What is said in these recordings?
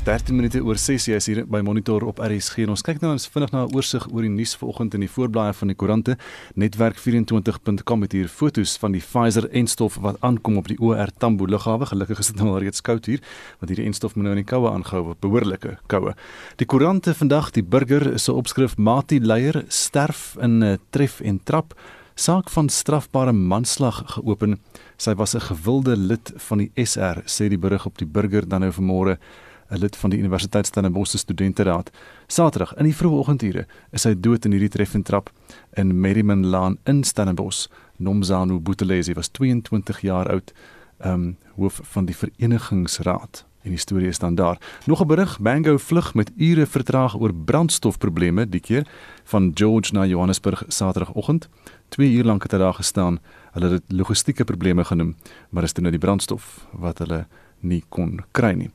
Dis 13 minute oor 6 jy is hier by Monitor op RSG en ons kyk nou ons vinnig na 'n oorsig oor die nuus vanoggend in die voorblaaie van die koerante. Netwerk24.com het hier foto's van die Pfizer-enstof wat aankom op die OR Tambo lughawe. Gelukkig is dit nou al reeds koud hier, want hierdie enstof moet nou in die koue aangehou word, behoorlike koue. Die koerante vandag, die burger se opskrif Mati Leier sterf in 'n uh, tref en trap. Saak van strafbare manslag geopen. Sy was 'n gewilde lid van die SR, sê die berig op die burger dan nou vanmôre. 'n lid van die Universiteit Stellenbosch studenteraad. Saterdag in die vroeë oggendure is hy dood in hierdie treffentrap in Merriman Lane in Stellenbosch. Nomzano Buthelezi was 22 jaar oud, um, hoof van die verenigingsraad. En die storie is dan daar. Nog 'n berig, Mango vlug met ure vertraag oor brandstofprobleme die keer van George na Johannesburg Saterdagoggend. 2 uur lank het hy daar gestaan. Hulle het logistieke probleme genoem, maar is dit nou die brandstof wat hulle nie kon kry nie.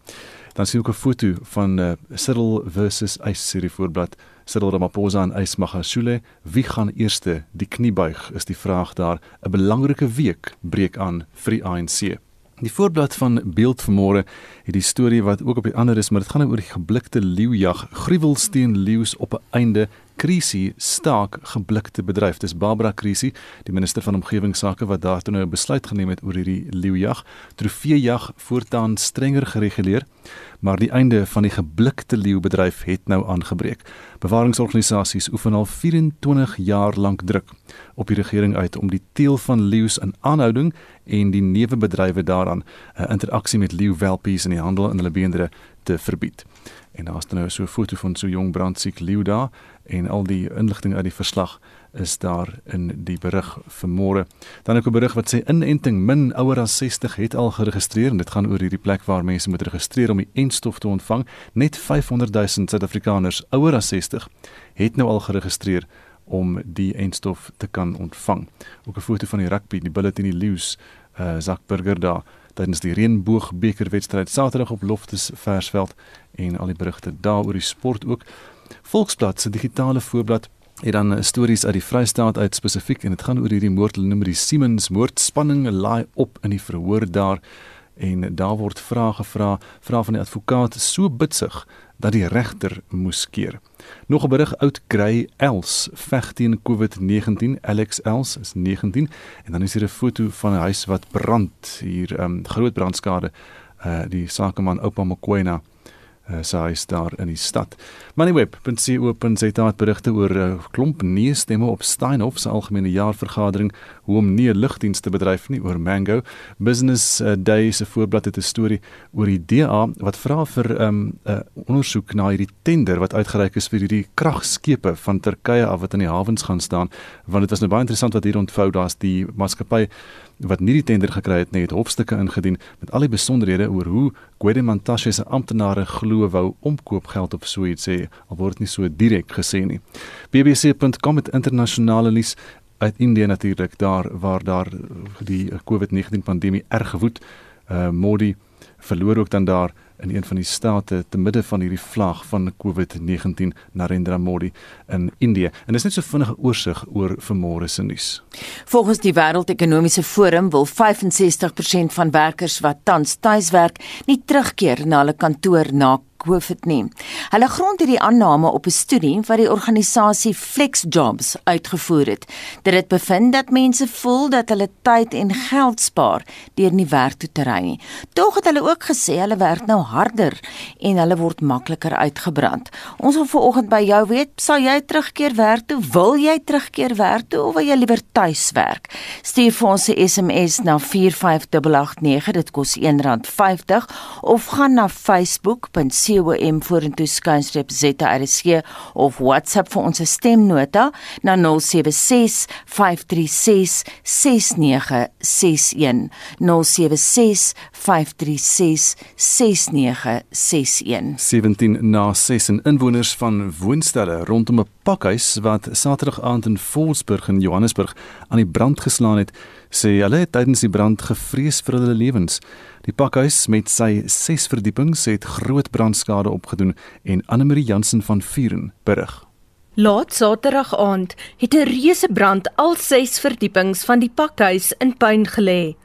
Dan sien ek 'n foto van uh, Cyril versus Ice serie voorblad. Cyril Ramaphosa en Ice Magashule, wie gaan eerste die knie buig? Is die vraag daar. 'n Belangrike week breek aan vir die ANC. Die voorblad van Beeld vanmôre het die storie wat ook op die ander is, maar dit gaan nou oor die geblikte leeujag. Gruwelsteen leeu's op 'n einde krisie staak geblikte bedryf. Dis Barbara Krisie, die minister van omgewingsake wat daartoe nou 'n besluit geneem het oor hierdie leeujag. Trofeejag voortaan strenger gereguleer, maar die einde van die geblikte leeubedryf het nou aangebreek. Bewaringsorganisasies oefen al 24 jaar lank druk op die regering uit om die teel van leeu's in aanhouding en die neuwe bedrywe daaraan 'n interaksie met leeuwelpies in die handel en hulle beendere te verbied. En daar is nou so 'n foto van so jong brandsiek leeu daar en al die inligting uit die verslag is daar in die berig vanmôre. Dan ook 'n berig wat sê inenting min ouer as 60 het al geregistreer en dit gaan oor hierdie plek waar mense moet registreer om die enstof te ontvang. Net 500 000 Suid-Afrikaners ouer as 60 het nou al geregistreer om die enstof te kan ontvang. Ook 'n foto van die rugby, die Bullet en die Lions, uh Zakburger daar tydens die Reënboogbekerwedstryd Saterdag op Loftus Versveld en al die berigte daaroor die sport ook. Volksblad se digitale voorblad het dan eh, stories uit die Vrystaat uit spesifiek en dit gaan oor hierdie moord hulle noem die Siemens moordspanning laai op in die verhoor daar en daar word vrae gevra vra van die advokaat so bitsig dat die regter moes keer. Nog 'n berig oud Grey Els veg teen COVID-19. Alex Els is 19 en dan is hier 'n foto van 'n huis wat brand hier um, groot brandskade. Uh die sakeman Oupa Mokoena uh, sy huis daar in die stad. Moneyweb.co.za het berigte oor 'n uh, eh, klomp nee stemme op Steinhoff se algemene jaarvergadering hoe om nie 'n lugdienste bedryf nie oor Mango. Business uh, Day se voorblad het 'n storie oor die DA wat vra vir 'n um, uh, ondersoek na hierdie tender wat uitgereik is vir hierdie kragskepe van Turkye af wat in die hawens gaan staan. Want dit was nou baie interessant wat hier ontvou daar's die maatskappy wat nie die tender gekry het nie, het hofstukke ingedien met al die besonderhede oor hoe Guedemantashe se amptenare glo wou omkoopgeld of so iets sê, al word nie so direk gesê nie. BBC.com het internasionale nuus uit Indië natuurlik daar waar daar die COVID-19 pandemie erg gewoed. Uh Modi verloor ook dan daar in een van die state te midde van hierdie vlag van COVID-19 Narendra Modi in Indië. En dis net so vinnige oorsig oor vanmôre se nuus. Volgens die Wêreldekonomiese Forum wil 65% van werkers wat tans tuiswerk nie terugkeer na hulle kantoor na COVID nie. Hulle grond hierdie aanname op 'n studie wat die organisasie FlexJobs uitgevoer het. Dit het bevind dat mense voel dat hulle tyd en geld spaar deur nie werk toe te ry nie. Tog het hulle ook gesê hulle werk nou harder en hulle word makliker uitgebrand. Ons wil vanoggend by jou weet, sal jy terugkeer werk toe? Wil jy terugkeer werk toe of wil jy liewer tuis werk? Stuur vir ons 'n SMS na 45889, dit kos R1.50 of gaan na facebook.com COM vorentoe skynstreep ZRC of WhatsApp vir ons stemnota na 0765366961 0765366961 17 na 6 en inwoners van woonstelle rondom 'n pakhuis wat Saterdag aand in Volsburg in Johannesburg aan die brand geslaan het sê hulle het tydens die brand gevrees vir hulle lewens Die pakhuis met sy 6 verdiepings het groot brandskade opgedoen en Anne Marie Jansen van Vuren berig. Laat Saterdag aand het 'n reuse brand al 6 verdiepings van die pakhuis in puin gelê.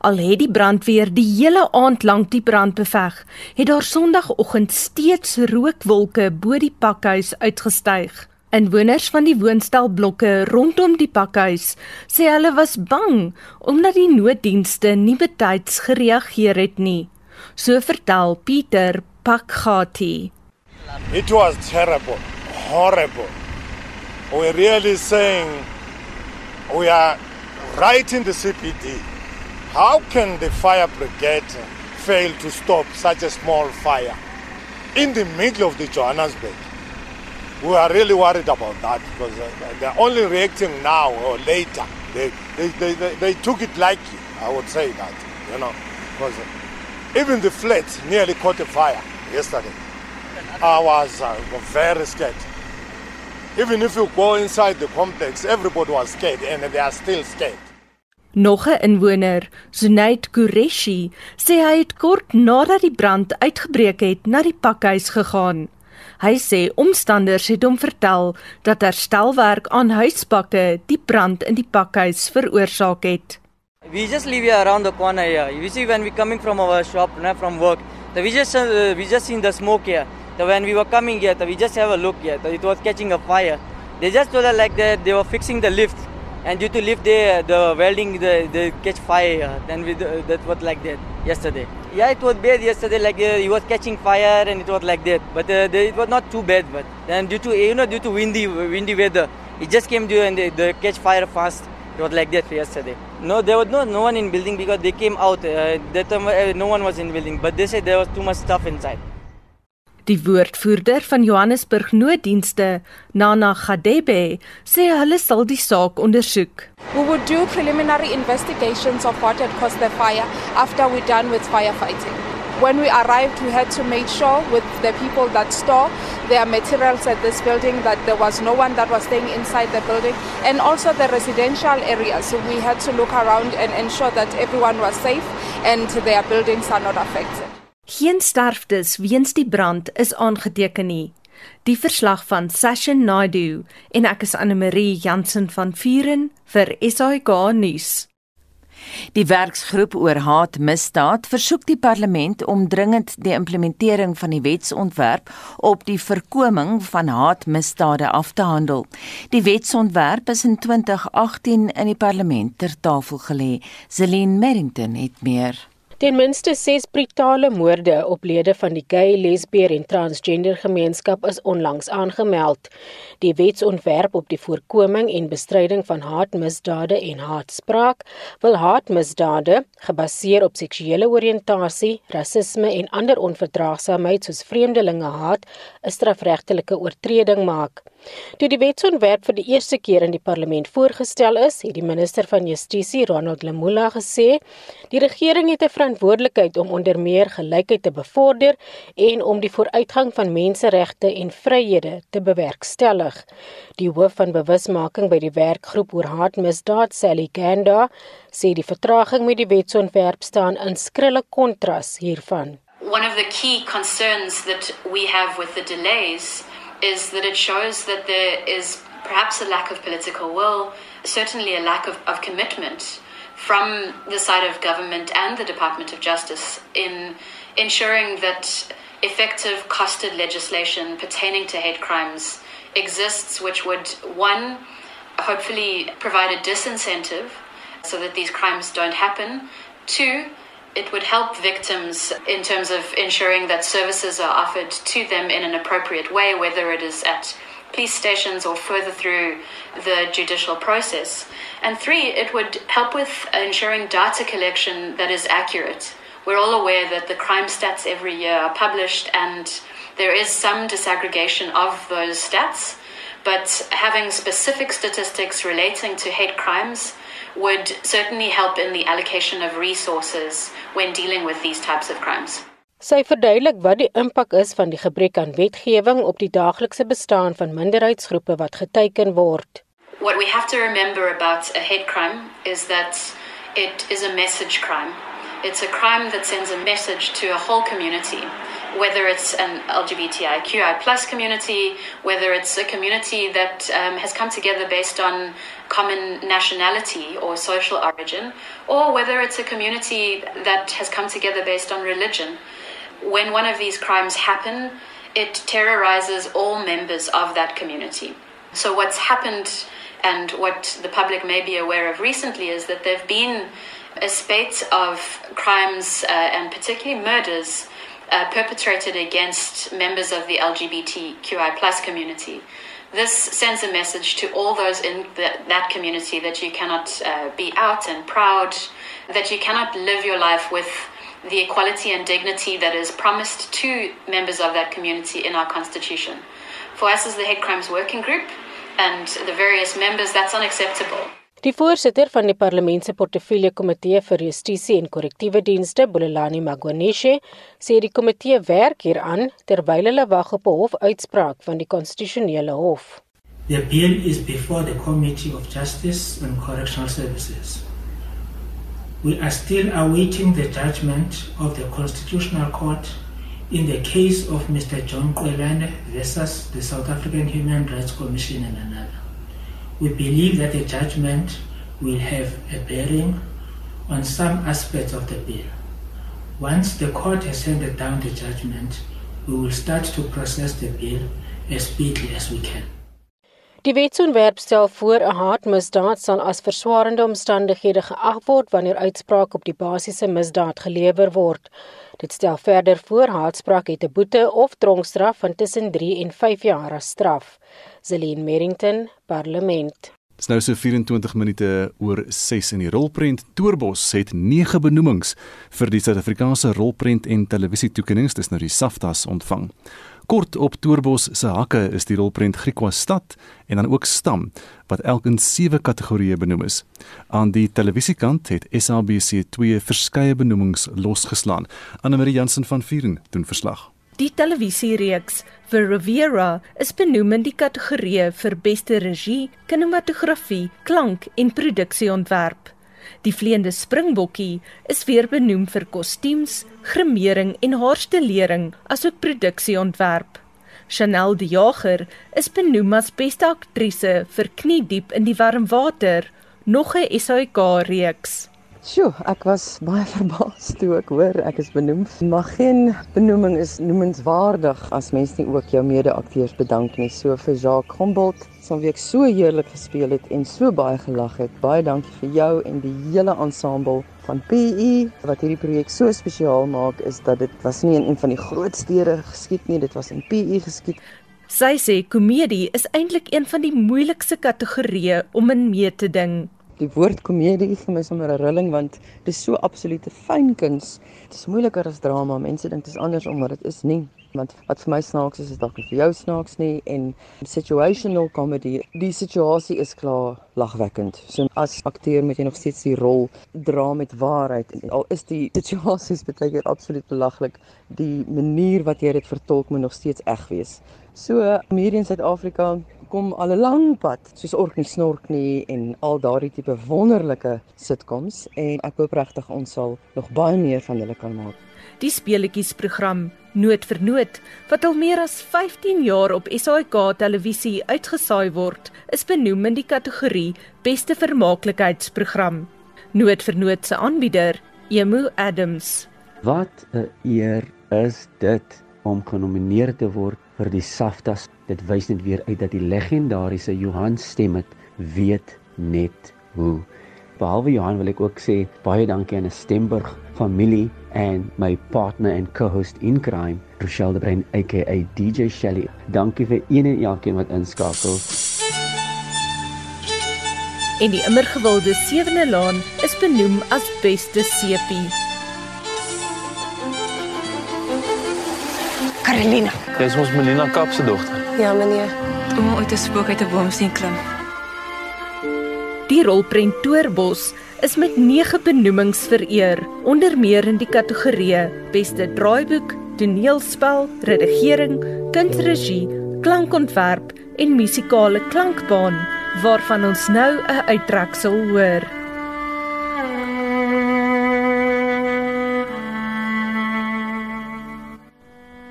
Al het die brandweer die hele aand lank die brand beveg, het daar Sondagoggend steeds rookwolke bo die pakhuis uitgestyg. Inwoners van die woonstelblokke rondom die pakhuis sê hulle was bang omdat die nooddienste nie betyds gereageer het nie. So vertel Pieter Pakgati. It was terrible, horrible. We really saying we are right in the CPD. How can the fire brigade fail to stop such a small fire in the middle of the Johannesburg? We are really worried about that because uh, they're only reacting now or later. They, they, they, they, they took it lightly, I would say that, you know, because even the flat nearly caught a fire yesterday. I was uh, very scared. Even if you go inside the complex, everybody was scared and they are still scared. Nog 'n inwoner, Zunaid Qureshi, sê hy het kort nadat die brand uitgebreek het, na die pakhuis gegaan. Hy sê omstanders het hom vertel dat herstelwerk aan huispakke die brand in die pakhuis veroorsaak het. We just live here around the corner here. You see when we coming from our shop, not from work, so we just uh, we just seen the smoke here. So when we were coming here, so we just have a look here. So it was catching a fire. They just told us like that they were fixing the lift and due to lift the the welding the the catch fire. Then we that was like that yesterday. Yeah it was bad yesterday like uh, it was catching fire and it was like that. But uh, it was not too bad but then due to you know due to windy windy weather it just came due and the, the catch fire fast. It was like that yesterday. No there was no no one in building because they came out uh, that time uh, no one was in building. But they said there was too much stuff inside Die woordvoerder van Johannesburg Nooddienste, Nana Gadebe, sê hulle sal die saak ondersoek. We will do preliminary investigations of what had caused the fire after we're done with firefighting. When we arrived, we had to make sure with the people that store their materials at this building that there was no one that was staying inside the building and also the residential areas. So we had to look around and ensure that everyone was safe and their buildings are not affected. Geen sterftes weens die brand is aangeteken nie. Die verslag van Session Naidu en ek is Anne Marie Jansen van Vuren vir SAK nuus. Die werksgroep oor haatmisdaad versoek die parlement om dringend die implementering van die wetsontwerp op die voorkoming van haatmisdade af te handel. Die wetsontwerp is in 2018 in die parlement ter tafel gelê. Celine Merrington het meer. Ten minste 6 brutale moorde op lede van die gay, lesbier en transgender gemeenskap is onlangs aangemeld. Die wetsontwerp op die voorkoming en bestryding van haatmisdade en haatspraak wil haatmisdade gebaseer op seksuele oriëntasie, rasisme en ander onverdraagsaamheid soos vreemdelingehaat 'n strafregtelike oortreding maak. Toe die wetsontwerp vir die eerste keer in die parlement voorgestel is, het die minister van Justisie, Ronald Lamula, gesê die regering het 'n verantwoordelikheid om onder meer gelykheid te bevorder en om die vooruitgang van menseregte en vryhede te bewerkstellig. Die hoof van bewusmaking by die werkgroep oor haatmisdaad, Sally Ganda, sê die vertraging met die wetsontwerp staan in skrille kontras hiervan. One of the key concerns that we have with the delays is that it shows that there is perhaps a lack of political will, certainly a lack of, of commitment from the side of government and the Department of Justice in ensuring that effective costed legislation pertaining to hate crimes exists, which would, one, hopefully provide a disincentive so that these crimes don't happen, two, it would help victims in terms of ensuring that services are offered to them in an appropriate way, whether it is at police stations or further through the judicial process. And three, it would help with ensuring data collection that is accurate. We're all aware that the crime stats every year are published and there is some disaggregation of those stats, but having specific statistics relating to hate crimes would certainly help in the allocation of resources when dealing with these types of crimes. Sy verduidelik wat die impak is van die gebrek aan wetgewing op die daaglikse bestaan van minderheidsgroepe wat geteiken word. What we have to remember about a hate crime is that it is a message crime. It's a crime that sends a message to a whole community. Whether it's an LGBTIQI plus community, whether it's a community that um, has come together based on common nationality or social origin, or whether it's a community that has come together based on religion. When one of these crimes happen, it terrorizes all members of that community. So, what's happened and what the public may be aware of recently is that there have been a spate of crimes uh, and particularly murders uh, perpetrated against members of the LGBTQI plus community. This sends a message to all those in the, that community that you cannot uh, be out and proud, that you cannot live your life with the equality and dignity that is promised to members of that community in our constitution. For us as the Hate Crimes Working Group and the various members, that's unacceptable. Die voorsitter van die Parlement se portefeulje komitee vir justisie en korrektiewe dienste, Bulelani Magwaneshe, sê die komitee werk hieraan terwyl hulle wag op 'n hofuitspraak van die konstitusionele hof. The bill is before the Committee of Justice and Correctional Services. We are still awaiting the judgment of the Constitutional Court in the case of Mr. John Kwelane versus the South African Human Rights Commission and another. We believe that the judgment will have a bearing on some aspects of the bill. Once the court has handed down the judgment, we will start to process the bill as speedily as we can. Die wetsontwerp stel voor 'n haatmisdaad sal as verswaarende omstandighede geag word wanneer uitspraak op die basiese misdaad gelewer word. Dit stel verder voor haatspraak het 'n boete of tronkstraf van tussen 3 en 5 jaar as straf. Zelene Merrington, Parlement. Dis nou so 24 minute oor 6 in die rolprent Toerbos het 9 benoemings vir die Suid-Afrikaanse rolprent en televisie toekenninge, dis nou die SAFTAs ontvang. Kort op Toerbos se hakke is die rolprent Griekwa stad en dan ook stam wat elk in 7 kategorieë benoem is. Aan die televisiekant het SABC 2 verskeie benoemings losgeslaan. Anne Marie Jansen van Vieren doen verslag. Die televisiereeks vir Riviera is benoem in die kategorie vir beste regie, kinematografie, klank en produksieontwerp. Die vleiende springbokkie is weer benoem vir kostuums, grimering en haarstelering asook produksieontwerp. Chanel De Jager is benoem as beste aktrise vir Kniediep in die warm water, nog 'n SAK reeks. Sjoe, ek was baie verbaas toe ek hoor ek is benoem. Maar geen benoeming is noemenswaardig as mens nie ook jou mede-akteurs bedank nie. So vir Jacques Humboldt, son wie ek so heerlik gespeel het en so baie gelag het. Baie dankie vir jou en die hele ensemble van PE wat hierdie projek so spesiaal maak is dat dit was nie in een van die groot stede geskied nie, dit was in PE geskied. Sy sê komedie is eintlik een van die moeilikste kategorieë om in mee te ding die woord komedie vir my sommer 'n rilling want dit is so absolute fyn kuns. Dit is moeiliker as drama. Mense dink dit is andersom, maar dit is nie. Want wat vir my snaaks is, is dalk vir jou snaaks nie en situational comedy, die situasie is klaar lagwekkend. So as akteur moet jy nog steeds die rol dra met waarheid en al is die situasies baie keer absoluut belaglik, die manier wat jy dit vertolk moet nog steeds eg wees. So hier in Suid-Afrika kom al 'n lang pad soos Ork nie snork nie en al daardie tipe wonderlike sitcoms en ek hoop regtig ons sal nog baie meer van hulle kan maak. Die speletjies program Noot vir Noot wat al meer as 15 jaar op SAK televisie uitgesaai word, is benoem in die kategorie Beste Vermaaklikheidsprogram. Noot vir Noot se aanbieder, Emu Adams. Wat 'n eer is dit om genomineer te word vir die SAFTAs dit wys net weer uit dat die legendariese Johan Stemmet weet net hoe. Behalwe Johan wil ek ook sê baie dankie aan 'n Stemburg familie en my partner en co-host in crime, Rochelle de Bruin aka DJ Shelly. Dankie vir een en elkeen wat inskakel. En die immer gewilde sewende laan is benoem as beste sepie. Carolina. Dis ons Melina Kap se dogter. Ja, meneer. Om ooit 'n spook uit 'n boom sien klim. Die rolprent Toerbos is met 9 benoemings vereer, onder meer in die kategorieë Beste Draaiboek, Toneelspel, Redigering, Kunsregie, Klankontwerp en Musikale Klankbaan, waarvan ons nou 'n uittreksel hoor.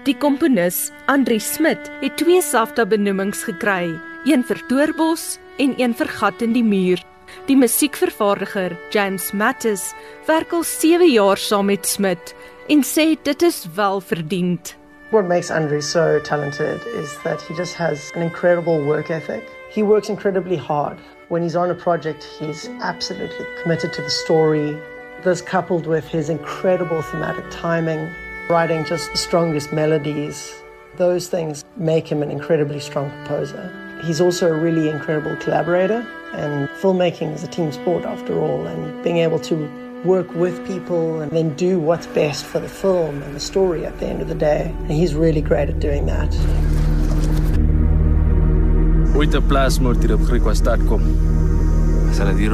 Die komponis, Andri Smit, het twee SAFTA benoemings gekry, een vir Doorbos en een vir Gat in die muur. Die musiekvervaardiger, James Mattis, werk al 7 jaar saam met Smit en sê dit is wel verdiend. What makes Andre so talented is that he just has an incredible work ethic. He works incredibly hard. When he's on a project, he's absolutely committed to the story. This coupled with his incredible thematic timing, writing just the strongest melodies, those things make him an incredibly strong composer. He's also a really incredible collaborator, and filmmaking is a team sport after all, and being able to work with people and then do what's best for the film and the story at the end of the day. And he's really great at doing that. Ooit 'n plasmoord hier op Griekwastad kom. Sal dit hier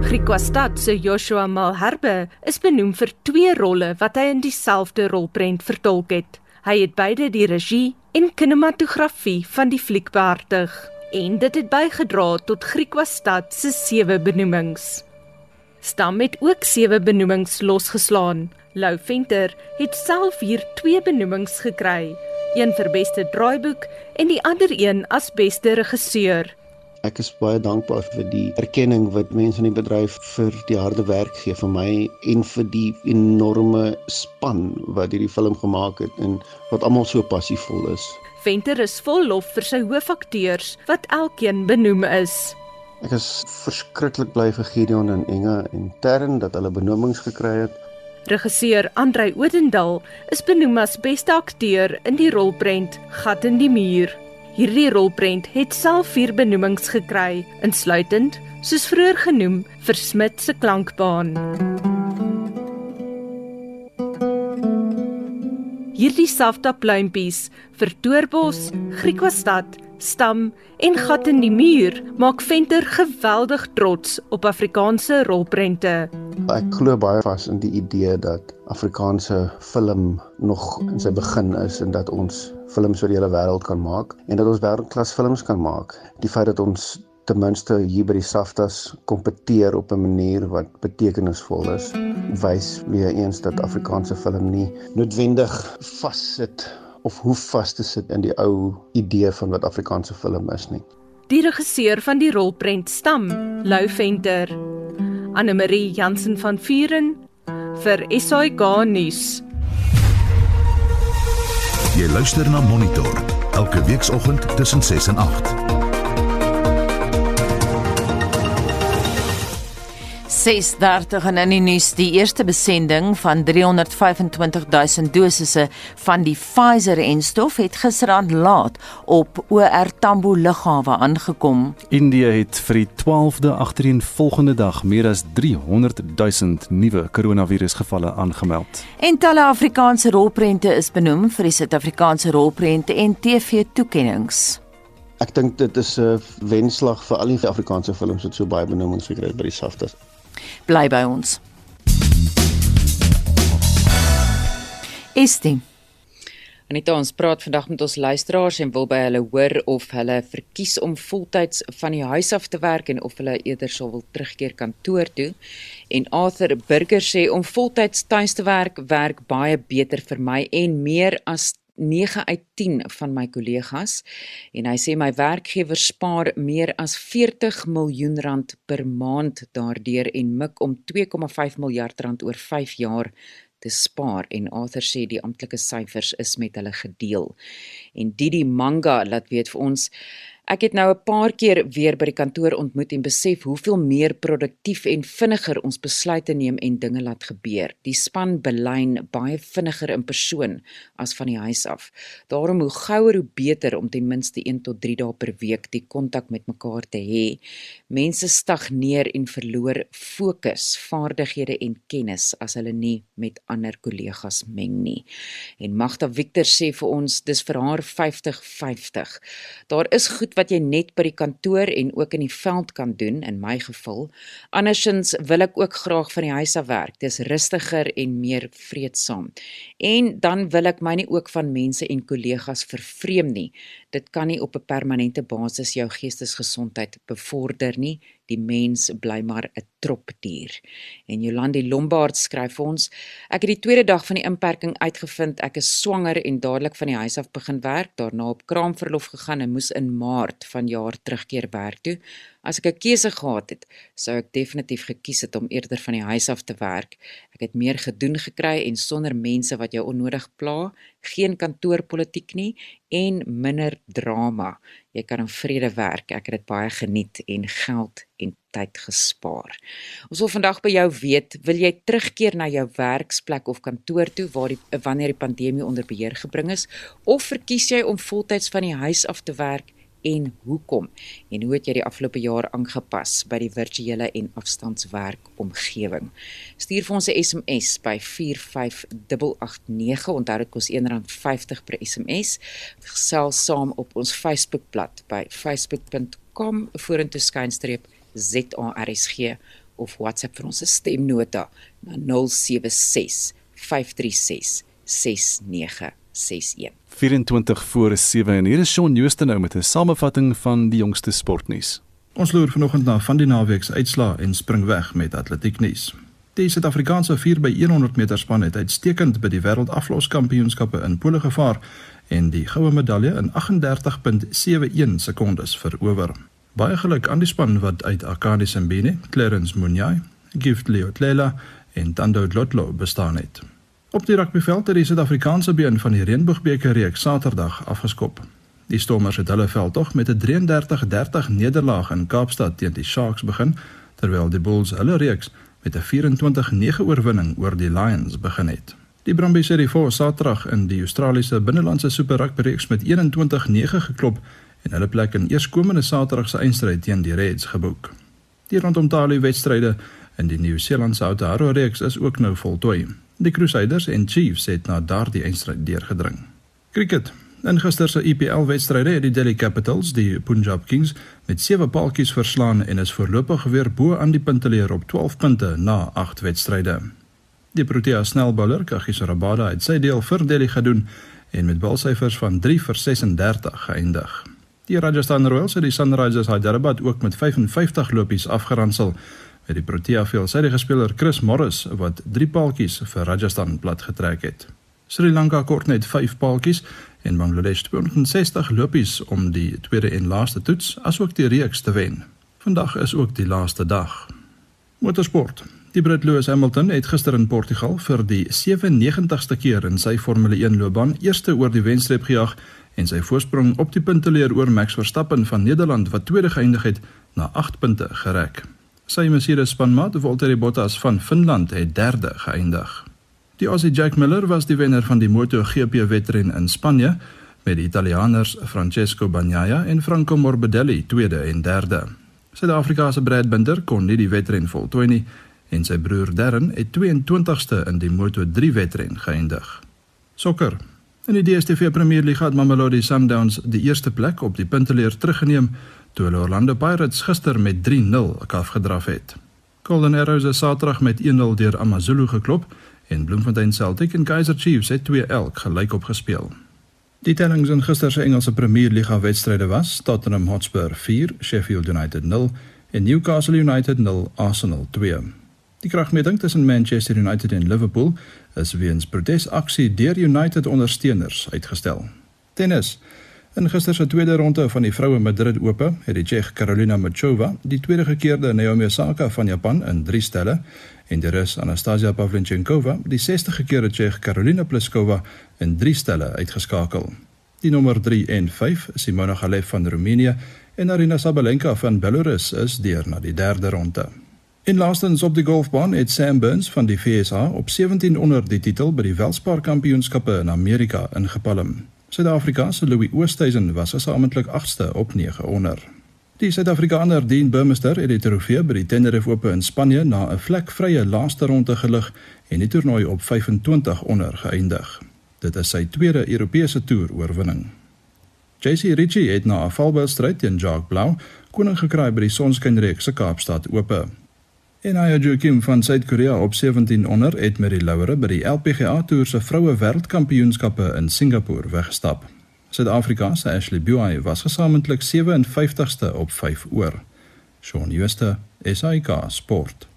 Griekwastad se Joshua Malherbe is benoem vir twee rolle wat hy in dieselfde rolprent vertolk het. Hy het beide die regie en kinematografie van die fliek behartig en dit het bygedra tot Griekwastad se sewe benoemings. Stam het ook sewe benoemings losgeslaan. Lou Venter het self hier twee benoemings gekry, een vir beste draaiboek en die ander een as beste regisseur. Ek is baie dankbaar vir die erkenning wat mense in die bedryf vir die harde werk gee vir my en vir die enorme span wat hierdie film gemaak het en wat almal so passievol is. Venter is vol lof vir sy hoofakteurs wat elkeen benoem is. Ek is verskriklik bly vir Gideon en Inge en Tern dat hulle benoemings gekry het. Regisseur Andrei Odendaal is benoem as beste akteur in die rolprent Gat in die muur. Hierdie rolprent het self vier benoemings gekry, insluitend, soos vroeër genoem, vir Smit se klankbaan. Hierdie safta pluimpies vir Doorbos, Griekwastad stam en gat in die muur maak Venter geweldig trots op Afrikaanse rolprente. Ek glo baie vas in die idee dat Afrikaanse film nog in sy begin is en dat ons films vir die hele wêreld kan maak en dat ons wêreldklas films kan maak. Die feit dat ons ten minste hier by die Saftas kompeteer op 'n manier wat betekenisvol is, wys weer eens dat Afrikaanse film nie noodwendig vassit of hoe vas te sit in die ou idee van wat Afrikaanse film is nie. Die regisseur van die rolprent stam, Lou Venter. Anne Marie Jansen van Vuren vir SAK nuus. Jy luister na Monitor elke weekoggend tussen 6 en 8. 6:30 en in die nuus die eerste besending van 325000 dosisse van die Pfizer-enstof het gisteraand laat op OR Tambo lughawe aangekom. India het vir die 12de agtereenvolgende dag meer as 300 000 nuwe koronavirusgevalle aangemeld. En talle Afrikaanse rolprente is benoem vir die Suid-Afrikaanse rolprente en TV-toekenninge. Ek dink dit is 'n wenslag vir al die Afrikaanse films wat so baie benoemings gekry het by die SAFTA. Bly by ons. Estie Anita, ons praat vandag met ons luisteraars en wil by hulle hoor of hulle verkies om voltyds van die huis af te werk en of hulle eerder sou wil terugkeer kantoor toe. En Arthur Burger sê om voltyds tuis te werk werk baie beter vir my en meer as 9 uit 10 van my kollegas en hy sê my werkgewer spaar meer as 40 miljoen rand per maand daardeur en mik om 2,5 miljard rand oor 5 jaar te spaar en Arthur sê die amptelike syfers is met hulle gedeel. En Didi Manga laat weet vir ons Ek het nou 'n paar keer weer by die kantoor ontmoet en besef hoeveel meer produktief en vinniger ons besluite neem en dinge laat gebeur. Die span belyn baie vinniger in persoon as van die huis af. Daarom hoe gouer hoe beter om ten minste 1 tot 3 dae per week die kontak met mekaar te hê. Mense stagneer en verloor fokus, vaardighede en kennis as hulle nie met ander kollegas meng nie. En Magda Victor sê vir ons dis vir haar 50-50. Daar is goed wat jy net by die kantoor en ook in die veld kan doen in my geval. Andersins wil ek ook graag van die huis af werk. Dis rustiger en meer vreedsaam. En dan wil ek my nie ook van mense en kollegas vervreem nie. Dit kan nie op 'n permanente basis jou geestesgesondheid bevorder nie Die mens bly maar 'n tropdier. En Jolandi Lombard skryf ons: Ek het die tweede dag van die inperking uitgevind ek is swanger en dadelik van die huis af begin werk, daarna op kraamverlof gegaan en moes in Maart vanjaar terugkeer werk toe. As ek 'n keuse gehad het, sou ek definitief gekies het om eerder van die huis af te werk. Ek het meer gedoen gekry en sonder mense wat jou onnodig pla, geen kantoorpolitiek nie en minder drama. Jy kan in vrede werk. Ek het dit baie geniet en geld en tyd gespaar. Ons wil vandag by jou weet, wil jy terugkeer na jou werksplek of kantoor toe waar die wanneer die pandemie onder beheer gebring is of verkies jy om voltyds van die huis af te werk? En hoekom en hoe het jy die afgelope jaar aangepas by die virtuele en afstandswerk omgewing? Stuur vir ons 'n SMS by 45889 onthou dit kos R1.50 per SMS gesels saam op ons Facebookblad by facebook.com vorentoe skynstreep ZARSG of WhatsApp vir ons stemnota na 076 536 6961 24 voor 7 en hier is Shaun Jooste nou met 'n samevatting van die jongste sportnuus. Ons loer vanoggend na van die naweek se uitslae en spring weg met atletieknuus. Die Suid-Afrikaanse 4 by 100 meter span het uitstekend by die wêreldafloskampioenskappe in Pole gevaar en die goue medalje in 38.71 sekondes verower. Baie geluk aan die span wat uit Akadi Simbine, Clarence Munyai, Gift Leotlela en Tando Dlotlo bestaan het. Op die rugbyveld het die Suid-Afrikaanse been van die Reënboogbeker reeks Saterdag afgeskop. Die Stormers het hulle veldtog met 'n 33-30 nederlaag in Kaapstad teen die Sharks begin, terwyl die Bulls hulle reeks met 'n 24-9 oorwinning oor die Lions begin het. Die Brumbies het die voor Saterdag in die Australiese binnelandse Super Rugby reeks met 21-9 geklop en hulle plek in eerskomende Saterdag se eindstryd teen die Reds geboek. Die rondom talie wedstryde in die Nieu-Seelandse Aotearoa reeks is ook nou voltooi. Die Crusaders en Chiefs het na daardie eindstryd deurgedring. Cricket. In gister se EPL wedstryde het die Delhi Capitals die Punjab Kings met 7 paaltjies verslaan en is voorlopig weer bo aan die punteleer op 12 punte na 8 wedstryde. Die Protea snelbouler Kagiso Rabada het sy deel vir Delhi gedoen en met balsyfers van 3 vir 36 geëindig. Die Rajasthan Royals het die Sunrisers Hyderabad ook met 55 lopies afgeransel het die Protea veelsidige speler Chris Morris wat 3 paaltjies vir Rajasthan plat getrek het. Sri Lanka kort net 5 paaltjies en Bangladesh 260 lopies om die tweede en laaste toets asook die reeks te wen. Vandag is ook die laaste dag. Motorsport. Die Brit Lewis Hamilton het gister in Portugal vir die 97ste keer in sy Formule 1 loopbaan eerste oor die wenstreep gejaag en sy voorsprong op die punteleer oor Max Verstappen van Nederland wat tweede geëindig het na 8 punte gereg. Sy Mercedes spanmaat Valtteri Bottas van Finland het derde geëindig. Die Aussie Jack Miller was die wenner van die MotoGP wedren in Spanje met die Italianers Francesco Bagnaia en Franco Morbidelli tweede en derde. Suid-Afrika se Brad Binder kon nie die wedren voltooi nie en sy broer Darren het 22ste in die Moto3 wedren geëindig. Sokker. In die DStv Premier League het Mamelodi Sundowns die eerste plek op die punteleer teruggeneem toe hulle Orlando Pirates gister met 3-0 afgedraf het. Golden Arrows het Saterdag met 1-0 deur AmaZulu geklop en Bloemfontein Celtic en Kaizer Chiefs het 2-1 gelyk opgespeel. Die tellings in gister se Engelse Premier League wedstryde was: Tottenham Hotspur 4, Sheffield United 0 en Newcastle United 0, Arsenal 2. Die kragmeting tussen Manchester United en Liverpool is weens protesaksie deur United ondersteuners uitgestel. Tennis In gister se tweede ronde van die vroue Madrid Ope het die Tsjeeg Karolina Machova die tweede gekeerde Naomi Osaka van Japan in 3 stelle en die Rus Anastasia Pavlyuchenkova die 60 gekeerde Tsjeeg Karolina Pliskova in 3 stelle uitgeskakel. Die nommer 3 en 5, Simona Halep van Roemenië en Arina Sabalenka van Belarus is deur na die derde ronde. In laastens op die golfbaan het Sam Burns van die VSA op 17 onder die titel by die Welspar Kampioenskappe in Amerika ingepalm. Suid-Afrika se Louis Oosthuizen was gesamentlik 8ste op 9 onder. Die Suid-Afrikaner Dean Burmester het die trofee by die Tenerife Ope in Spanje na 'n vlekvrye laaste ronde gelig en die toernooi op 25 onder geëindig. Dit is sy tweede Europese toer oorwinning. JC Ritchie het na 'n valbestryd teen Jacques Blau koning gekry by die Sonskynreeks se Kaapstad Ope. En Aya Kim van Suid-Korea op 17 onder het met die Laure by die LPGA Tour se vroue wêreldkampioenskappe in Singapore weggestap. Suid-Afrika se Ashley Buy was gesamentlik 57ste op 5 oor. Shaun Schuster, SAK Sport.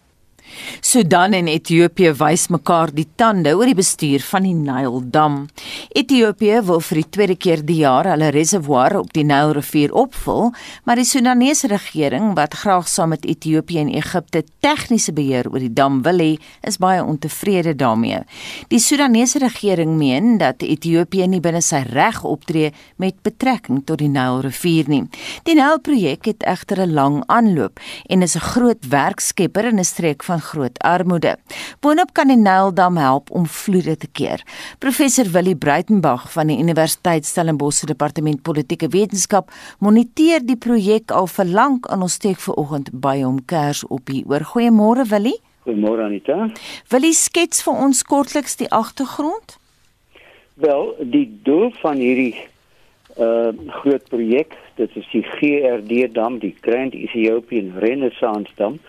Sudan en Ethiopië wys mekaar die tande oor die bestuur van die Nyl-dam. Ethiopië wil vir die tweede keer die jaar hulle reservoir op die Nylrivier opvul, maar die Sudanese regering wat graag saam met Ethiopië en Egipte tegniese beheer oor die dam wil hê, is baie ontevrede daarmee. Die Sudanese regering meen dat Ethiopië nie binne sy reg optree met betrekking tot die Nylrivier nie. Die Nylprojek het egter 'n lang aanloop en is 'n groot werkskepper in 'n streek van groot armoede. Boonop kan die Nyldam help om vloede te keer. Professor Willie Breitenberg van die Universiteit Stellenbosch se departement politieke wetenskap moniteer die projek al vir lank en ons steek ver oggend by hom kers op hier. Oor goeiemôre Willie. Goeiemôre Anita. Willie skets vir ons kortliks die agtergrond. Wel, die doel van hierdie uh groot projek, dit is die GRD dam, die Grand Ethiopian Renaissance dam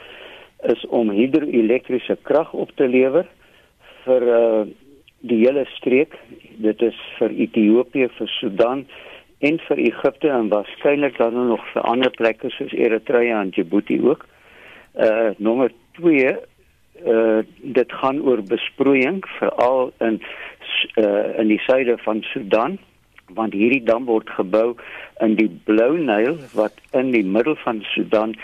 is om hidroelektriese krag op te lewer vir uh die hele streek. Dit is vir Ethiopië, vir Sudan en vir Egipte en waarskynlik dan nog vir ander plekke soos Eritrea en Djibouti ook. Uh nommer 2 uh dit gaan oor besproeiing veral in uh in die suide van Sudan want hierdie dam word gebou in die Blou Nyl wat in die middel van Sudan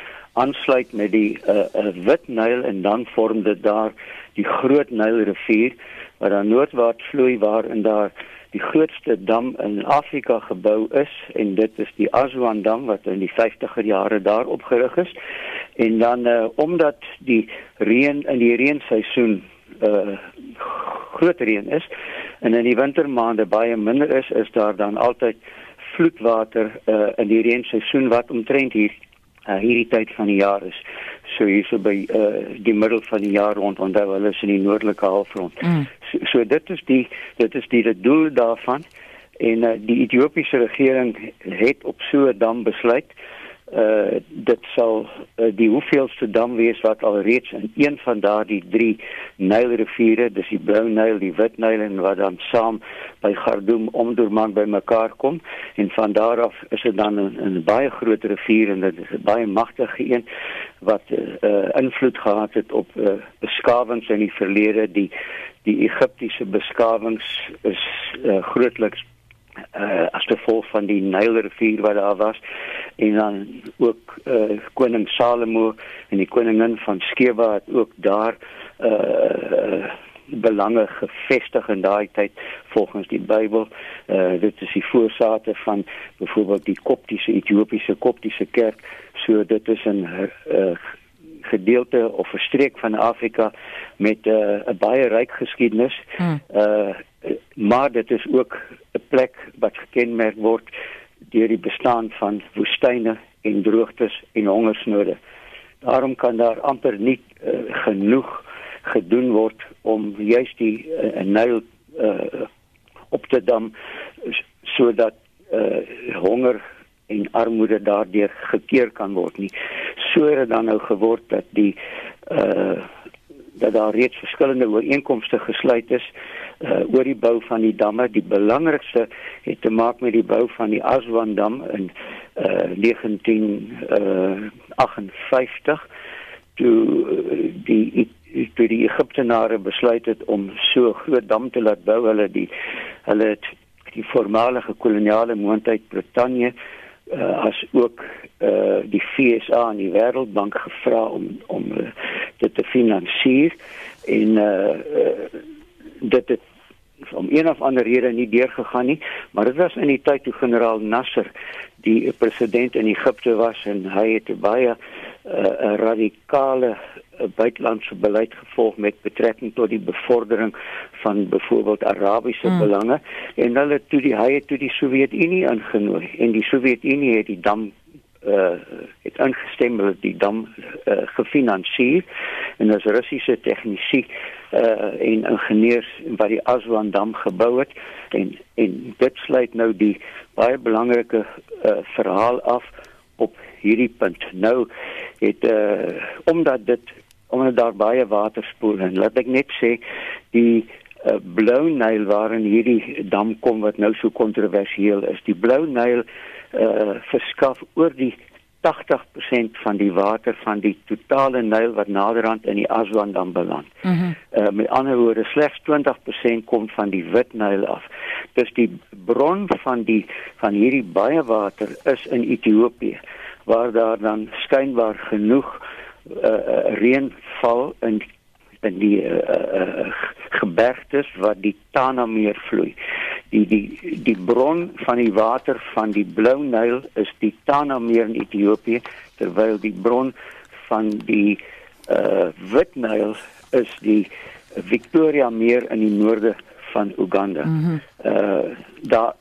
aansluit met die uh, uh, Wit Nyl en dan vorm dit daar die Groot Nylrivier wat dan noordwaarts vloei waar in daar die grootste dam in Afrika gebou is en dit is die Aswan dam wat in die 50er jare daar opgerig is. En dan uh, omdat die reën in die reenseisoen uh, groot reën is en in die wintermaande baie minder is is daar dan altyd vloedwater uh, in die reenseisoen wat omtrent hier uh, hierdie tyd van die jaar is. So hierso by uh, die middel van die jaar rond onthou hulle is in die noordelike halfrond. Mm. So, so dit is die dit is die, die doel daarvan en uh, die Ethiopiese regering het op so 'n dam besluit uh dit sal uh, die hoeveelste dam wees wat al reeds in een van daardie drie Nylriviere, dis die Blou Nyl, die Wit Nyl en wat dan saam by Khartoum omdurman by mekaar kom. En van daar af is dit dan 'n baie groot rivier en dit is 'n baie magtige een wat uh invloed gehad het op uh, beskawings in die verlede. Die die Egiptiese beskawings is uh, grootliks uh as gevolg van die Nylrivier wat daar was en dan ook uh koning Salomo en die koningin van Skeba het ook daar uh belange gevestig in daai tyd volgens die Bybel. Uh dit is die voorsate van byvoorbeeld die Koptiese Ethiopiese Koptiese kerk. So dit is 'n uh gedeelte of 'n streek van Afrika met 'n uh, baie ryk geskiedenis. Hmm. Uh maar dit is ook 'n plek wat gekenmerk word deur die bestaan van woestyne en droogtes en hongersnode. Daarom kan daar amper nie uh, genoeg gedoen word om juist die uh, Nyl uh, op te dam sodat uh, honger en armoede daardeur gekeer kan word nie. So het dan nou geword dat die uh dat daar reeds verskillende ooreenkomste gesluit is uh oor die bou van die damme. Die belangrikste het te maak met die bou van die Aswan dam in uh 1958 toe uh, die toe die Egiptenare besluit het om so 'n groot dam te laat bou. Hulle die hulle het die voormalige koloniale moondheid Brittanje uh, as ook uh, die FSA en die Wêreldbank gevra om om uh, dit te finansier en uh, uh, dit het om een of ander rede nie deurgegaan nie maar dit was in die tyd toe generaal Nasser die president in Egipte was en hy het baie 'n uh, radikale buitelandse beleid gevolg met betrekking tot die bevordering van byvoorbeeld Arabiese mm. belange en hulle toe die hy het toe die Sowjetunie ingenooi. En die Sowjetunie het die dam uh het ingestem dat die dam uh, gefinansier. En as Russiese tegnisie uh en ingenieurs wat die Aswan dam gebou het. En en dit sluit nou die baie belangrike uh verhaal af op hierdie punt. Nou het uh omdat dit omdat daar baie water spoel en laat ek net sê die uh, blou Nyl waarin hierdie dam kom wat nou so kontroversieel is die blou Nyl uh, verskaf oor die 80% van die water van die totale Nyl wat naderhand in die Aswan dan beland. Mm uh, met ander woorde slegs 20% kom van die Wit Nyl af. Dus die bron van die van hierdie baie water is in Ethiopië waar daar dan skynbaar genoeg uh, reën val in in die uh, uh, gebergtes wat die Tana meer vloei. Die die die bron van die water van die Blou Nyl is die Tana meer in Ethiopië terwyl die bron van die uh, Wit Nyl is die Victoria meer in die noorde van Uganda. Mm -hmm. Uh daar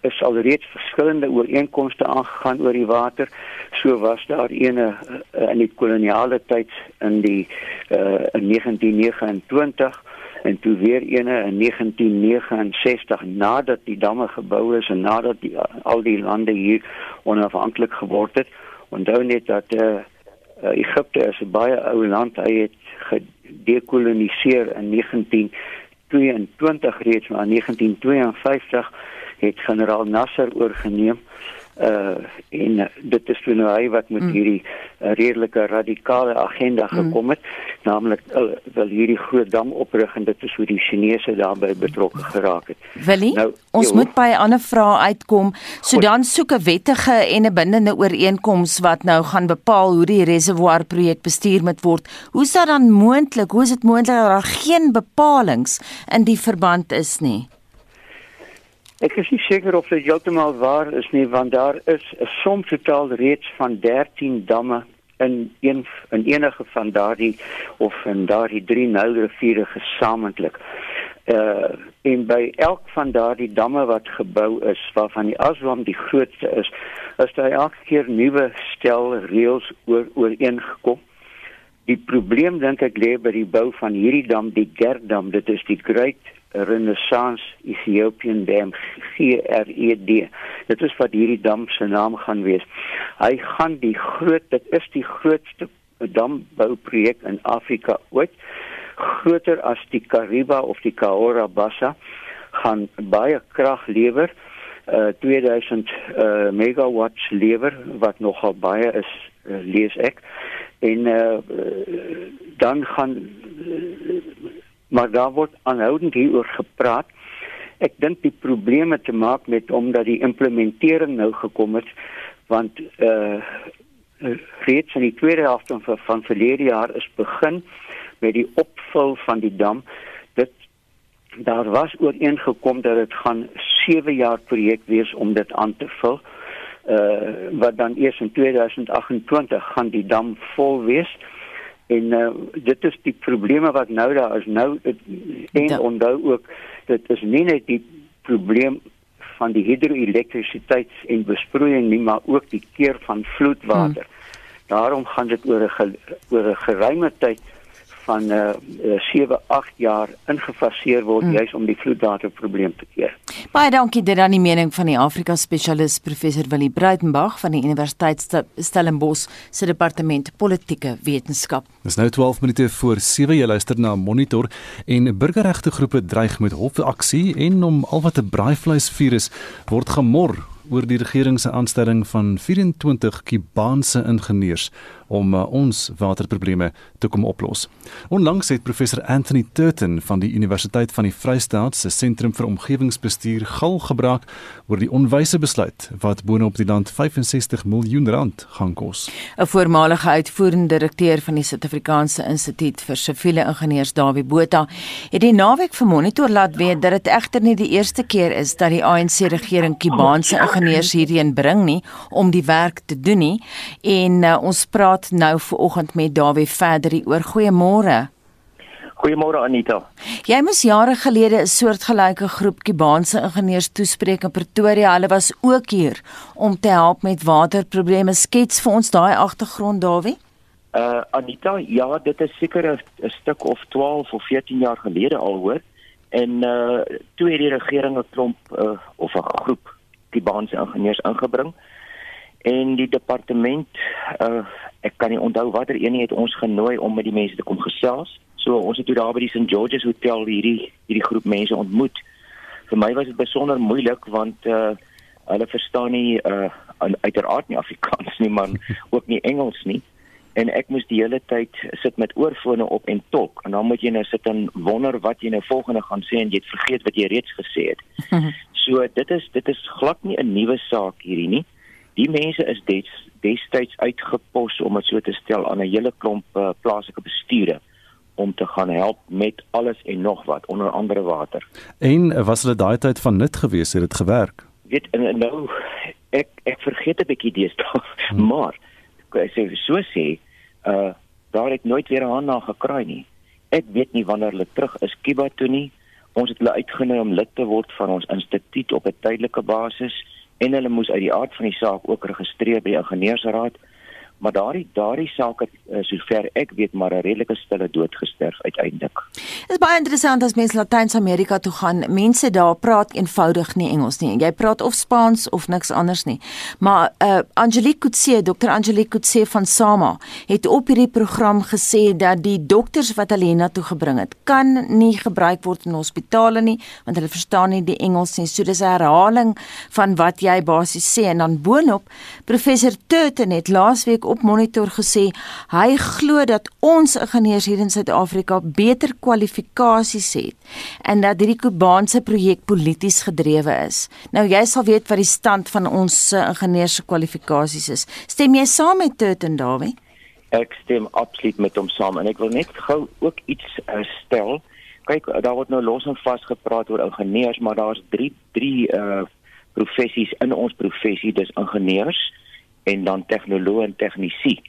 is alreeds verskillende ooreenkomste aangegaan oor die water. So was daar ene uh, in die koloniale tyd in die uh in 1929 en toe weer ene in 1969 nadat die damme gebou is en nadat die al die lande hier onafhanklik geword het. Onthou net dat uh, uh Egipte is 'n baie ou land. Hy het gedekoloniseer in 19 1922 reeds maar 1952 het generaal Nasser oorgeneem uh en dit is toe nou hy wat met mm. hierdie uh, redelike radikale agenda mm. gekom het mm. naamlik uh, wil hierdie groot dam oprig en dit is hoe die Chinese daarbey betrokke geraak het. Willie, nou, ons jo, moet by 'n ander vraag uitkom. Sudan soek 'n wettige en 'n bindende ooreenkoms wat nou gaan bepaal hoe die reservoir projek bestuur moet word. Hoe is dit dan moontlik? Hoe is dit moontlik dat daar geen bepalinge in die verband is nie? Ek is nie seker of dit heeltemal waar is nie want daar is 'n som totaal reeds van 13 damme in een in enige van daardie of in daardie drie Nylriviere gesamentlik. Uh en by elk van daardie damme wat gebou is waarvan die Aswan die grootste is, is daar elke keer nuwe stel reëls oor ooreengekom. Die probleem dink ek lê by die bou van hierdie dam, die Gerdam, dit is die Great Renaissance Ethiopian Dam GRED. Dit is wat hierdie dam se naam gaan wees. Hy gaan die groot dit is die grootste dambouprojek in Afrika ooit. Groter as die Kariba of die Kahora Bassa gaan baie krag lewer. Uh 2000 uh megawatts lewer wat nogal baie is uh, lees ek. En uh dan gaan uh, maar daar word aanhoudend hieroor gepraat. Ek dink die probleme te maak met omdat die implementering nou gekom het want uh reeds in die tweede helfte van van verlede jaar is begin met die opvul van die dam. Dit daar was ooreengekom dat dit gaan 7 jaar projek wees om dit aan te vul. Uh wat dan eers in 2028 gaan die dam vol wees. Uh En uh, dit is die probleme wat nou daar is. Nou het, en ja. onthou ook dit is nie net die probleem van die hidroelektrisiteit en besproeiing nie, maar ook die keer van vloedwater. Hmm. Daarom gaan dit oor 'n oor 'n geruime tyd van uh, uh 7 8 jaar ingefaseer word mm. juis om die vloedwaterprobleem te keer. Baie dankie dit aan die mening van die Afrika spesialis professor Willie Breitenberg van die Universiteit Stellenbosch se departement politieke wetenskap. Dis nou 12 minute voor 7 jy luister na Monitor en burgerregte groepe dreig met hofaksie en om al wat 'n braaivleis virus word gemor oor die regering se aanstelling van 24 Kubaanse ingenieurs om uh, ons waterprobleme te kom oplos. Onlangs het professor Anthony Turton van die Universiteit van die Vrystaat se Sentrum vir Omgewingsbestuur gal gebraak oor die onwyse besluit wat boonop die land 65 miljoen rand gaan kos. 'n Voormalige uitvoerende direkteur van die Suid-Afrikaanse Instituut vir Siviele Ingenieurs, Dawie Botha, het die naweek vir Monitor laat weet dat dit egter nie die eerste keer is dat die ANC regering Kubaanse ingenieurs hierheen bring nie om die werk te doen nie en uh, ons praat praat nou ver oggend met Dawie verder oor goeiemôre. Goeiemôre Anita. Jy moes jare gelede 'n soortgelyke groep Kubaanse ingenieurs toespreek in Pretoria. Hulle was ook hier om te help met waterprobleme. Skets vir ons daai agtergrond Dawie. Uh Anita, ja, dit is seker 'n stuk of 12 of 14 jaar gelede al hoor. En uh toe het die regering 'n klomp uh, of 'n groep Kubaanse ingenieurs ingebring en die departement uh ek kan nie onthou watter een het ons genooi om met die mense te kom gesels. So ons het toe daar by die St George's Hotel hierdie hierdie groep mense ontmoet. Vir my was dit besonder moeilik want uh hulle verstaan nie uh uiteraard nie Afrikaans nie, maar ook nie Engels nie. En ek moes die hele tyd sit met oorfone op en tolk. En dan moet jy nou sit en wonder wat jy nou volgende gaan sê en jy het vergeet wat jy reeds gesê het. so dit is dit is glad nie 'n nuwe saak hierdie nie. Die mense is des, destyds uitgepos om dit so te stel aan 'n hele klomp uh, plaaslike bestuure om te gaan help met alles en nog wat onder andere water. En was hulle daai tyd van nut geweest het dit gewerk? Weet en nou ek ek vergeet 'n bietjie deesdae, hmm. maar ek sê so sê, uh daar het nooit weer 'n hand na gekraai nie. Ek weet nie wanneer hulle terug is Kiba toe nie. Ons het hulle uitgenooi om lid te word van ons instituut op 'n tydelike basis en hulle moes uit die aard van die saak ook registreer by die ingenieursraad maar daardie daardie saak het uh, sover ek weet maar 'n redelike stille dood gesterf uiteindelik. Dit is baie interessant as mense Latyns-Amerika toe gaan. Mense daar praat eenvoudig nie Engels nie. Jy praat of Spaans of niks anders nie. Maar uh Angelique Kutse, Dr. Angelique Kutse van Sama het op hierdie program gesê dat die dokters wat hulle hiernatoe gebring het, kan nie gebruik word in hospitale nie want hulle verstaan nie die Engels nie. So dis 'n herhaling van wat jy basies sê en dan boonop professor Turton het laasweek op monitor gesê hy glo dat ons ingenieurs hier in Suid-Afrika beter kwalifikasies het en dat hierdie Kubaanse projek polities gedrewe is. Nou jy sal weet wat die stand van ons ingenieurs se kwalifikasies is. Stem jy saam met Turton Dawie? Ek stem absoluut met hom saam en ek wil net gou ook iets uh, stel. Kyk, daar word nou los en vas gepraat oor ingenieurs, maar daar's 3 3 uh professies in ons professie, dis ingenieurs, en dan tegnoloog en tegnisi.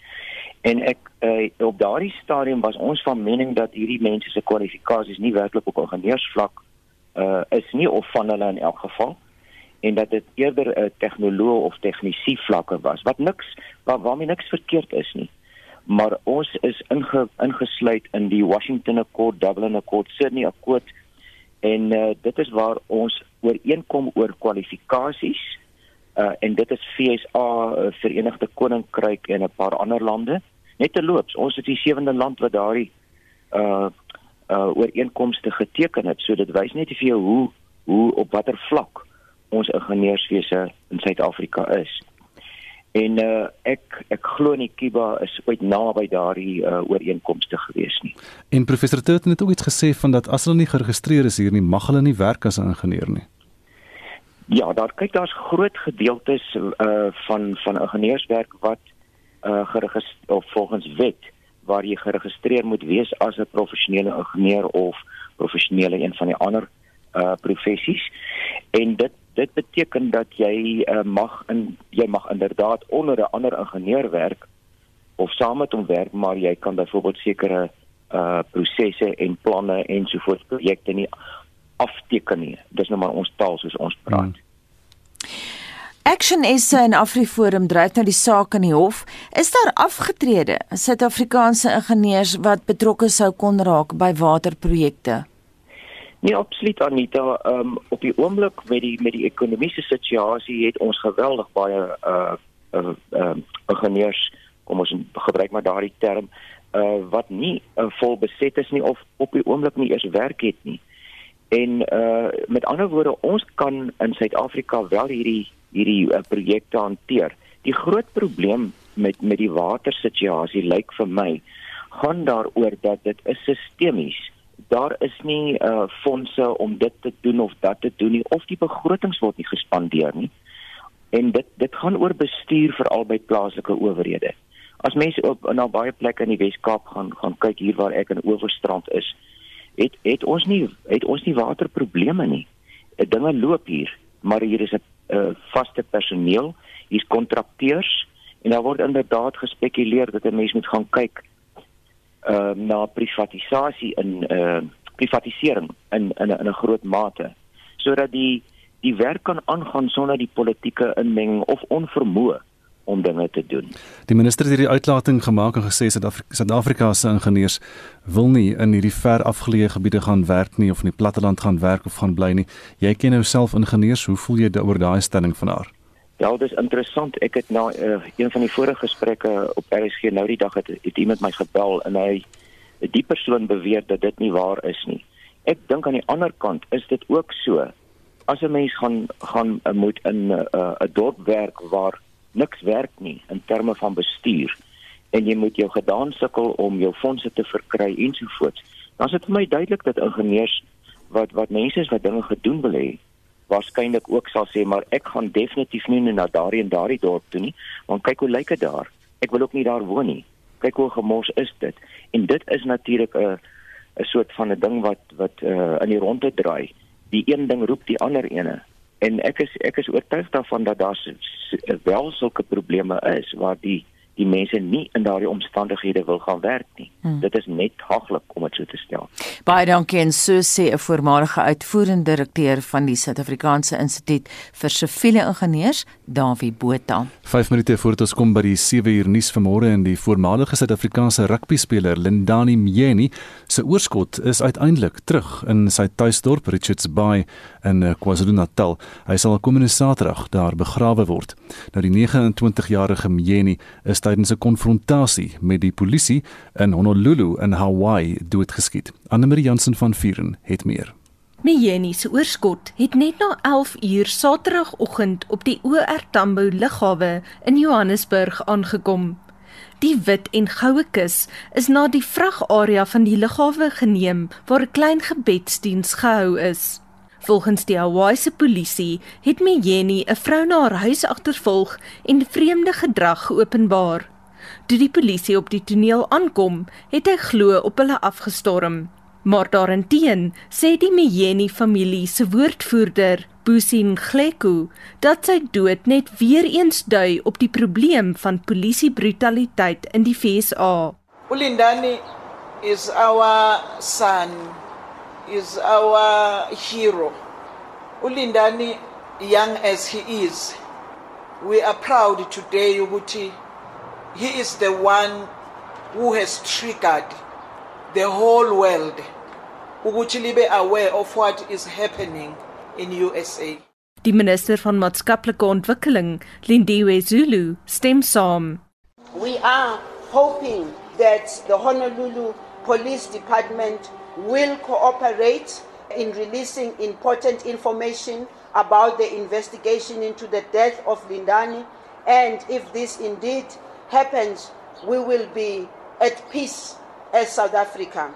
En ek uh, op daardie stadium was ons van mening dat hierdie mense se kwalifikasies nie werklik op ingenieursvlak uh is nie of van hulle in elk geval en dat dit eerder 'n uh, tegnoloog of tegnisi vlakke was wat niks waar, waarmee niks verkeerd is nie. Maar ons is inge, ingesluit in die Washington Accord, Dublin Accord, Sydney Accord en uh, dit is waar ons ooreenkom oor kwalifikasies uh, en dit is FSA uh, Verenigde Koninkryk en 'n paar ander lande. Net te loops ons is die sewende land wat daardie uh uh ooreenkomste geteken het. So dit wys net vir jou hoe hoe op watter vlak ons ingenieurswese in Suid-Afrika is. En uh ek ek glo nie Kiba is ooit naby daardie uh ooreenkomste gewees nie. En professor Turton het ook iets gesê van dat as hulle nie geregistreer is hier nie mag hulle nie werk as 'n ingenieur nie Ja, daar kyk daar's groot gedeeltes uh van van ingenieurswerk wat uh geregistreer of volgens wet waar jy geregistreer moet wees as 'n professionele ingenieur of professionele een van die ander uh professies. En dit dit beteken dat jy uh, mag in jy mag inderdaad onder 'n ander ingenieur werk of saam met hom werk, maar jy kan byvoorbeeld sekere uh prosesse en planne ensovoorts projekte nie afteken nie. Dis nou maar ons taal soos ons praat. Hmm. Action SA en AfriForum dryf nou die saak in die hof. Is daar afgetrede Suid-Afrikaanse ingenieurs wat betrokke sou kon raak by waterprojekte? Nee, absoluut Anita. Um, op die oomblik met die met die ekonomiese situasie het ons geweldig baie uh uh um, ingenieurs, kom ons gebruik maar daardie term, uh wat nie uh, vol beset is nie of op die oomblik nie eers werk het nie. En uh met ander woorde, ons kan in Suid-Afrika wel hierdie hierdie uh, projekte hanteer. Die groot probleem met met die watersituasie lyk vir my gaan daaroor dat dit is sistemies. Daar is nie uh fondse om dit te doen of dat te doen nie of die begrotings word nie gespandeer nie. En dit dit gaan oor bestuur veral by plaaslike owerhede. As mense op na baie plekke in die Wes-Kaap gaan gaan kyk hier waar ek in Oeverstrand is, het het ons nie het ons nie waterprobleme nie. Uh, dinge loop hier, maar hier is 'n uh, vaste personeel, hier's kontrakteurs en daar word inderdaad gespekuleer dat 'n mens moet gaan kyk uh na privatisasie in uh privatisering in in in 'n groot mate sodat die die werk kan aangaan sonder die politieke inmenging of onvermoë om dinge te doen. Die minister het hierdie uitlating gemaak en gesê Suid-Afrika se ingenieurs wil nie in hierdie ver afgeleë gebiede gaan werk nie of in die platteland gaan werk of gaan bly nie. Jy ken nou self ingenieurs, hoe voel jy oor daai stelling van haar? Ja, dit is interessant. Ek het na uh, een van die vorige gesprekke op RSG nou die dag het, het iemand my gebel en hy die persoon beweer dat dit nie waar is nie. Ek dink aan die ander kant is dit ook so. As 'n mens gaan gaan uh, moet in 'n uh, 'n dorp werk waar niks werk nie in terme van bestuur. En jy moet jou gedaan sukkel om jou fondse te verkry ensovoorts. Dan is dit vir my duidelik dat ingenieurs wat wat mense is wat dinge gedoen wil hê waarskynlik ook sal sê maar ek gaan definitief nie na daardie en daardie dorp toe nie want kyk hoe lyk dit daar. Ek wil ook nie daar woon nie. Kyk hoe gemors is dit. En dit is natuurlik 'n 'n soort van 'n ding wat wat uh, in die ronde draai. Die een ding roep die ander ene en ek is ek is oortuig daarvan dat daar wel sulke probleme is waar die die mense nie in daardie omstandighede wil gaan werk nie. Hmm. Dit is net haglik om dit so te stel. Baie dankie en so sê 'n voormalige uitvoerende direkteur van die Suid-Afrikaanse Instituut vir Siviele Ingenieurs, Dawie Botha. 5 minute voor ons kom by die 7 uur nuus vanmôre en die voormalige Suid-Afrikaanse rugbyspeler Lindani Mjeni se oorskot is uiteindelik terug in sy tuisdorp Richards Bay in KwaZulu-Natal. Hy sal komende Saterdag daar begrawe word. Nou die 29-jarige Mjeni is tydens 'n konfrontasie met die polisie in Honolulu in Hawaii doodgeskiet. Anne-Marie Jansen van Vuren het meer. Miyeni se oorskot het net na 11 uur Saterdagoggend op die OR Tambo lughawe in Johannesburg aangekom. Die wit en goue kus is na die vragarea van die lughawe geneem waar 'n klein gebedsdiens gehou is. Volgens die Hawaiise polisie het Mjeni 'n vrou na haar huis agtervolg en vreemde gedrag geopenbaar. Toe die polisie op die toneel aankom, het hy glo op hulle afgestorm. Maar daarenteen sê die Mjeni familie se woordvoerder, Busin Gleku, dat sy dood net weer eens dui op die probleem van polisiebrutaliteit in die FSA. Ulindani is our son is our hero. Ulindani, young as he is, we are proud today ukuthi he is the one who has triggered the whole world ukuthi libe aware of what is happening in USA. Die minister van maatskaplike ontwikkeling, Lindiwe Zulu, stem saam. We are hoping that the Honolulu Police Department will cooperate in releasing important information about the investigation into the death of Lindani. And if this indeed happens, we will be at peace as South Africa.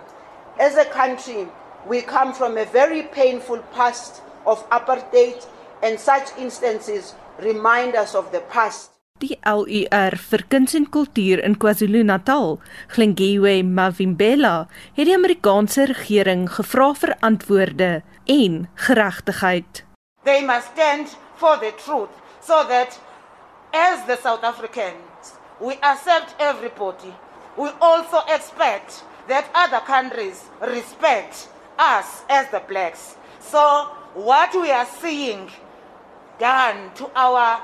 As a country, we come from a very painful past of apartheid, and such instances remind us of the past. Die LUR vir kuns en kultuur in KwaZulu-Natal, Glengiwe Mavimbela, het die Amerikaanse regering gevra vir antwoorde en geregtigheid. They must stand for the truth so that as the South Africans we accept everybody. We also expect that other countries respect us as the blacks. So what we are seeing done to our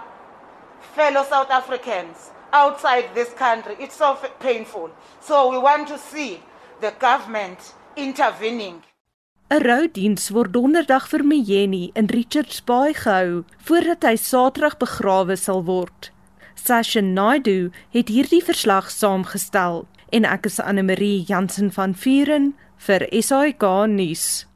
fellow South Africans outside this country. It's so painful. So we want to see the government intervening. 'n Roudiens word donderdag vir Mjeni in Richards Bay gehou voordat hy Saterdag begrawe sal word. Sasha Naidu het hierdie verslag saamgestel en ek is Anne Marie Jansen van Vuren vir SAK nuus.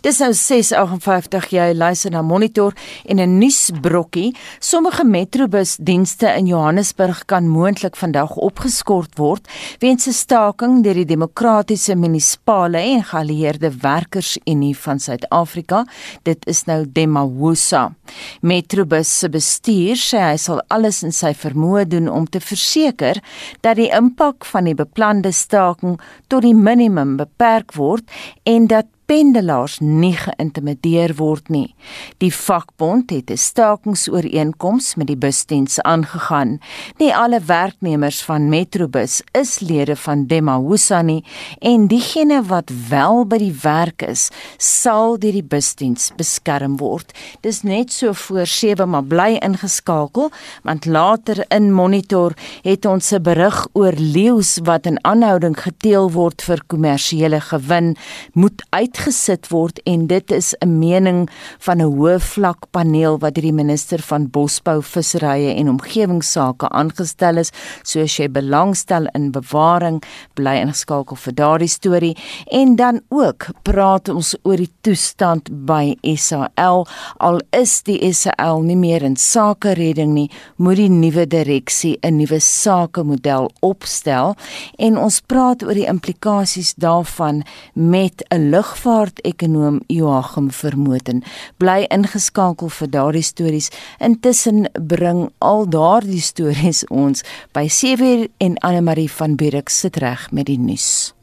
Dis nou 6:58 jy luister na Monitor en 'n nuusbrokkie. Sommige metrobusdienste in Johannesburg kan moontlik vandag opgeskort word weens 'n staking deur die Demokratiese Munisipale en Geallieerde Werkersunie van Suid-Afrika. Dit is nou Demawusa. Metrobus se bestuur sê hy sal alles in sy vermoë doen om te verseker dat die impak van die beplande staking tot die minimum beperk word en dat pendelaars nie geïntimideer word nie. Die vakbond het 'n stakingsooreenkoms met die busdiens aangegaan. Nie alle werknemers van Metrobus is lede van Demahusa nie en diegene wat wel by die werk is, sal deur die busdiens beskerm word. Dis net so voor 7 maar bly ingeskakel want later in monitor het ons 'n berig oor leeu's wat in aanhouding geteel word vir kommersiële gewin moet uit uitgesit word en dit is 'n mening van 'n hoë vlak paneel wat deur die minister van Bosbou, Visserye en Omgewingsake aangestel is. So as jy belangstel in bewaring, bly ingeskakel vir daardie storie en dan ook praat ons oor die toestand by SAL. Al is die SAL nie meer in sake redding nie, moet die nuwe direksie 'n nuwe sakemodel opstel en ons praat oor die implikasies daarvan met 'n lugvaart-ekonoom Joachim Vermoten. Bly ingeskakel vir daardie stories. Intussen bring al daardie stories ons by 7:00 en Anne Marie van Bierk sit reg met die nuus.